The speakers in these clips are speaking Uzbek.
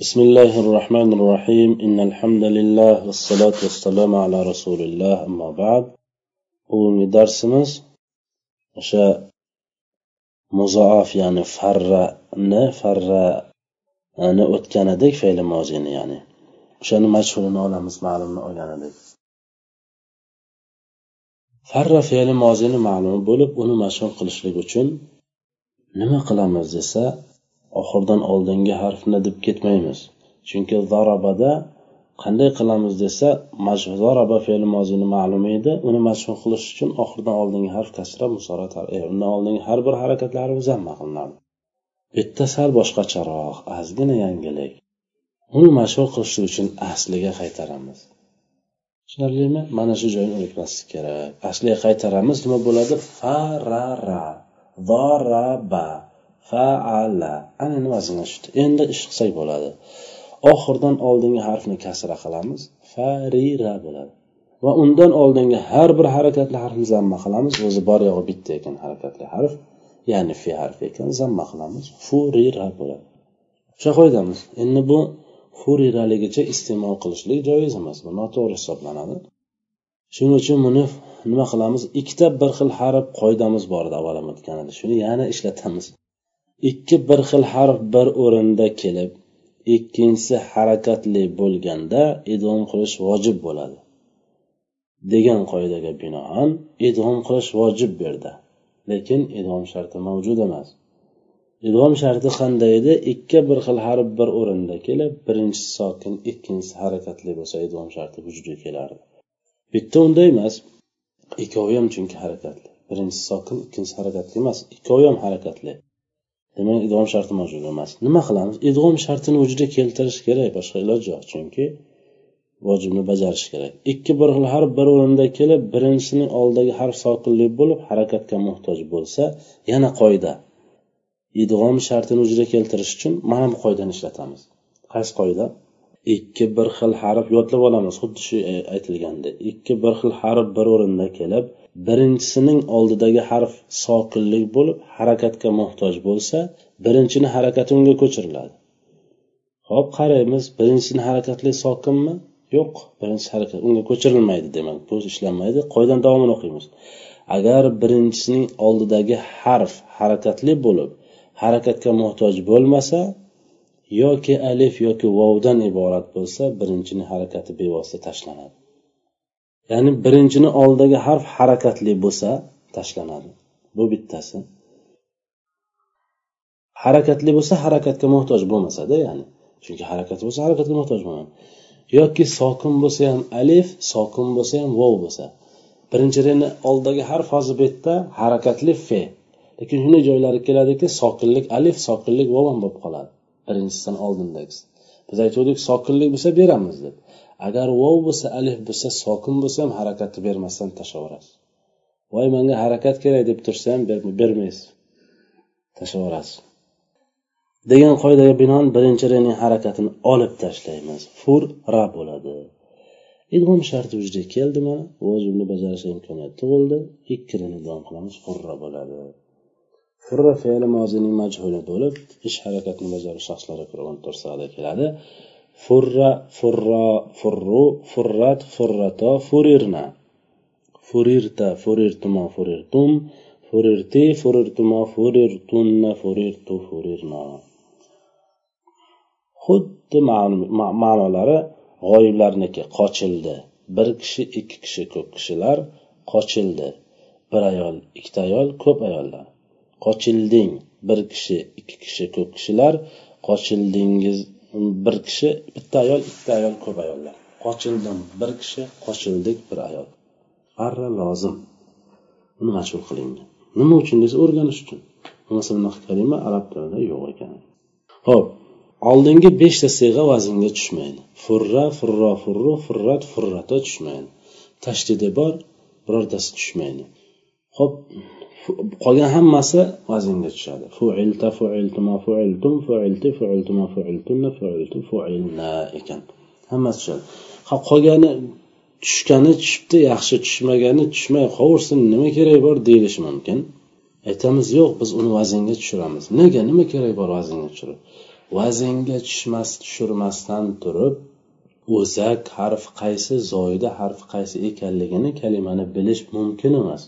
بسم الله الرحمن الرحيم إن الحمد لله والصلاة والسلام على رسول الله أما بعد bugungi darsimiz o'sha muzoaf ya'ni farrani farrani o'tgan edik fe'li mozini ya'ni o'shani majhulini olamiz ma'lumni olgan edik farra fe'li mozini ma'lum bo'lib uni mashhur qilishlik uchun nima qilamiz desa oxirdan oldingi harfni deb ketmaymiz. Chunki zarabada qanday qilamiz desa zaraba fe'li mozini ma'lum edi. Uni mashhur qilish uchun oxirdan oldingi harf kasra e, undan oldingi har bir harakatlari zamma qilinadi bitta sal boshqacharoq ozgina yangilik. Uni mashhur qilish uchun asliga qaytaramiz. Tushunarlimi? Mana shu joyni unutmaslik kerak. Asliga qaytaramiz. Nima bo'ladi? Farara. Zoraba faala. Ana nimasiga shu endi ish qilsak bo'ladi. Oxirdan oldingi harfni kasra qilamiz. Farira bo'ladi. Va undan oldingi har bir harakatli harfni zamma qilamiz. O'zi bor yo'g'i bitta ekan harakatli harf. Ya'ni fi harfi ekan. Zamma qilamiz. Furira bo'ladi. O'sha qoidamiz. Endi bu furiraligicha iste'mol qilishlik joiz emas. Bu noto'g'ri hisoblanadi. Shuning uchun buni nima qilamiz? Ikkita bir xil harf qoidamiz bor edi avval ham o'tgan edi. Shuni yana ishlatamiz. Ikki bir xil harf bir o'rinda kelib ikkinchisi harakatli bo'lganda idg'om qilish vojib bo'ladi degan qoidaga binoan idg'om qilish vojib bu yerda lekin idg'om sharti mavjud emas. Idg'om sharti qanday edi? Ikki bir xil harf bir o'rinda kelib birinchisi sokin ikkinchisi harakatli bo'lsa idg'om sharti vujudga kelardi. Bitta unday emas ikkovi ham chunki harakatli. Birinchisi sokin ikkinchisi harakatli emas ikkovi ham harakatli. Demak idg'om sharti mavjud emas. Nima qilamiz? Idg'om shartini vujudga keltirish kerak boshqa iloj yo'q. Chunki vojibni bajarish kerak. Ikki bir xil harf bir o'rinda kelib birinchisining oldidagi harf sokinli bo'lib harakatga muhtoj bo'lsa yana qoida. Idg'om shartini vujudga keltirish uchun mana bu qoidani ishlatamiz. Qaysi qoida? Ikki bir xil harf yodlab olamiz. Xuddi shu e, aytilgandek ikki bir xil harf bir o'rinda kelib birinchisining oldidagi harf sokinlik bo'lib harakatga muhtoj bo'lsa birinchini harakati unga ko'chiriladi. Hop qaraymiz birinchisini harakatli sokinmi yo'q birinchi harakat unga ko'chirilmaydi demak bu ishlanmaydi. Qoidani davomini o'qiymiz. Agar birinchisining oldidagi harf harakatli bo'lib harakatga muhtoj bo'lmasa yoki alif yoki vovdan iborat bo'lsa birinchini harakati bevosita tashlanadi. Ya'ni birinchini oldidagi harf harakatli bo'lsa tashlanadi. Bu bittasi. Harakatli bo'lsa harakatga muhtoj bo'lmasada ya'ni chunki harakat bo'lsa harakatga muhtoj bo'lmaydi yoki sokin bo'lsa ham alif sokin bo'lsa ham vov bo'lsa. Birinchirini oldidagi harf hozir bu yerda harakatli fe. Lekin shunday joylari keladiki sokinlik alif sokinlik vov ham bo'lib qoladi. Birinchisidan oldindagisi biz aytgandik sokinlik bo'lsa beramiz deb. Agar vov bo'lsa alif bo'lsa sokin bo'lsa ham harakatni bermasdan tashlayverasiz voy manga harakat kerak deb tursa ham bermaysiz. Tashlayverasiz degan qoidaga binoan birinchi rening harakatini olib tashlaymiz. Fur ra bo'ladi. Idg'om sharti vujudga keldi mana vojibni bajarish imkoniyati tug'ildi. Ikki reni davom qilamiz furra bo'ladi. Furra fe'li mozining majhuli bo'lib ish harakatni bajaruvchi shaxslarga ko'ra o'n to'rt sig'ada keladi. Furra furro furru furrat furrato furirna. Furirta furirtuma furirtum. Furirti furirtuma furirtunna furirtu furirna. Xuddi ma'nolari g'oyiblarniki. Qochildi. Bir kishi ikki kishi ko'p kishilar qochildi. Bir ayol ikkita ayol ko'p ayollar. Qochilding bir kishi ikki kishi ko'p kishilar. Qochildingiz bir kishi bitta ayol ikkita ayol ko'p ayollar. Qochildim bir kishi qochildik bir ayol. Arra lozim. Uni mashhur qiling. Nima uchun desa o'rganish uchun. Bo'lmasa bunaqa kalima arab tilida yo'q ekan. Ho'p oldingi beshta siyg'a vaznga tushmaydi. Furra furro furru furrat furrato tushmaydi. Tashdidi bor birortasi tushmaydi. Ho'p qolgan hammasi vaznga tushadi. Fuilta fuiltuma fuiltum fuilti fuiltuma fuiltunna fuiltu fuilna ekan. Hammasi tushadi. Ha qolgani tushgani tushibdi yaxshi tushmagani tushmay qolaversin nima keragi bor deyilishi mumkin. Aytamiz yo'q biz uni vaznga tushiramiz. Nega? Nima keragi bor vaznga tushirib? Vaznga tushmas tushirmasdan turib o'zak harf qaysi zoida harf qaysi ekanligini kalimani bilish mumkin emas.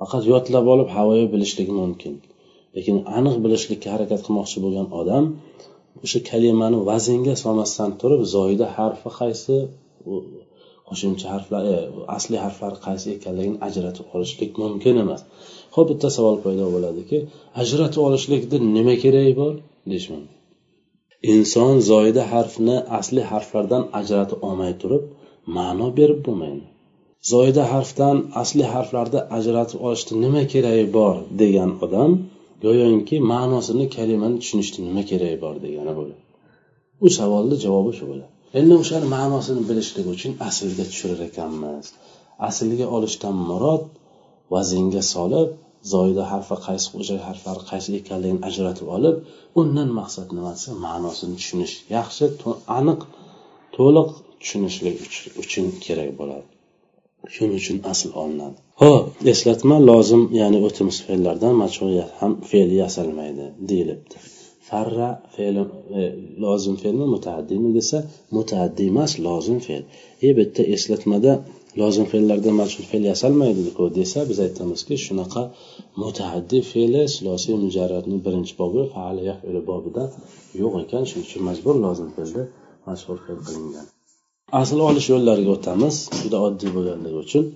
Faqat yodlab olib havoyi bilishligi mumkin. Lekin aniq bilishlikka harakat qilmoqchi bo'lgan odam o'sha kalimani vaznga solmasdan turib zoida harfi qaysi qo'shimcha harflar e, asli harflari qaysi ekanligini ajratib olishlik mumkin emas. Ho'p bitta savol paydo bo'ladiki ajratib olishlikda nima keragi bor deyish mumkin inson zoida harfni asli harflardan ajratib olmay turib ma'no berib bo'lmaydi. Zoyida harfdan asli harflarni ajratib olishni nima keragi bor degan odam go'yoki ma'nosini kalimani tushunishni nima keragi bor degani bo'ladi u savolni javobi shu bo'ladi endi o'shani ma'nosini bilishlik uchun aslga tushirar ekanmiz. Aslga olishdan murod vaznga solib zoyida harfi qaysi o'sha harflari qaysi ekanligini ajratib olib undan maqsad nimasi ma'nosini tushunish yaxshi aniq to'liq tushunishlik uchun kerak bo'ladi. Shuning uchun asl olinadi. Ho'p eslatma lozim ya'ni o'timiz fe'llardan majhul ham fe'l yasalmaydi deyilibdi. Farra fe'li e, lozim fe'lmi mutaaddimi desa mutaaddi emas lozim fe'l. E bitta eslatmada lozim fe'llardan majhul fe'l yasalmaydiku desa biz aytamizki shunaqa mutaaddi fe'li silosiy mujarradni birinchi bobi faali bobida yo'q ekan. Shuning uchun majbur lozim fe'lda mashhur fe'l qilingan. Asl olish yo'llariga o'tamiz juda oddiy bo'lganligi uchun.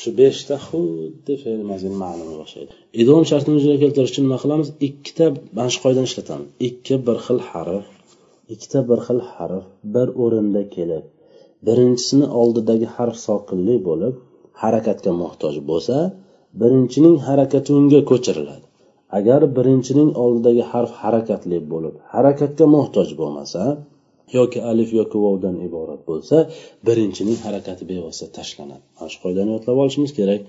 Shu beshta xuddi fe'l mazini ma'lumga o'xshaydi idom shartini yuzaga keltirish uchun nima qilamiz? Ikkita mana shu qoidani ishlatamiz. Ikki bir xil harf ikkita bir xil harf bir o'rinda kelib birinchisini oldidagi harf sokinli bo'lib harakatga muhtoj bo'lsa birinchining harakati unga ko'chiriladi. Agar birinchining oldidagi harf harakatli bo'lib harakatga muhtoj bo'lmasa yoki alif yoki vovdan iborat bo'lsa birinchining harakati bevosita tashlanadi. Mana shu qoidani yodlab olishimiz kerak.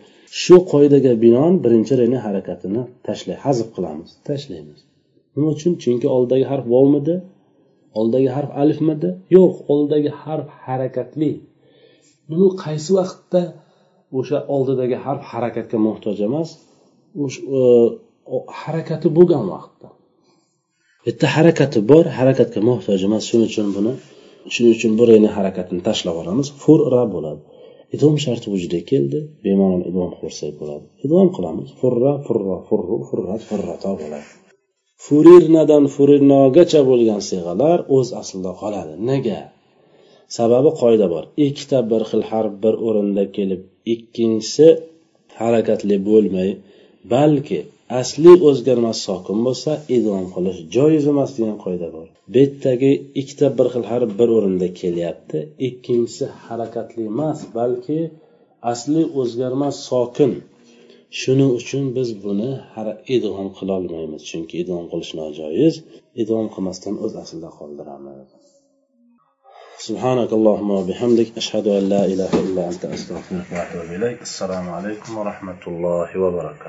Shu qoidaga binoan birinchi reni harakatini tashlay hazf qilamiz. Tashlaymiz. Nima uchun? Chunki oldidagi harf vovmidi oldidagi harf alifmidi? Yo'q oldidagi harf harakatli. Nima qaysi vaqtda o'sha oldidagi harf harakatga muhtoj emas? E, harakati bo'lgan vaqtda bitta harakati bor. Harakatga muhtoj emas shuning uchun buni shuning uchun bu reni harakatini tashlab yuboramiz furra bo'ladi. Idom sharti vujudga keldi. Bemalol idom qilsak bo'ladi. Idom qilamiz. Furra furra furru furrat furrato bo'ladi. Furirnadan furirnogacha bo'lgan siyg'alar o'z aslida qoladi. Nega? Sababi qoida bor. Ikkita bir xil harf bir o'rinda kelib ikkinchisi harakatli bo'lmay balki asli o'zgarmas sokin bo'lsa idom qilish joiz emas degan qoida bor bu yerdagi ikkita bir xil harf bir o'rinda kelyapti ikkinchisi harakatli emas balki asli o'zgarmas sokin shuning uchun biz buni idg'om qilolmaymiz chunki idg'om qilish nojoiz idg'om qilmasdan o'z aslida qoldiramiz سبحانك اللهم وبحمدك أشهد أن لا إله إلا أنت أستغفرك وأتوب إليك السلام عليكم ورحمة الله وبركاته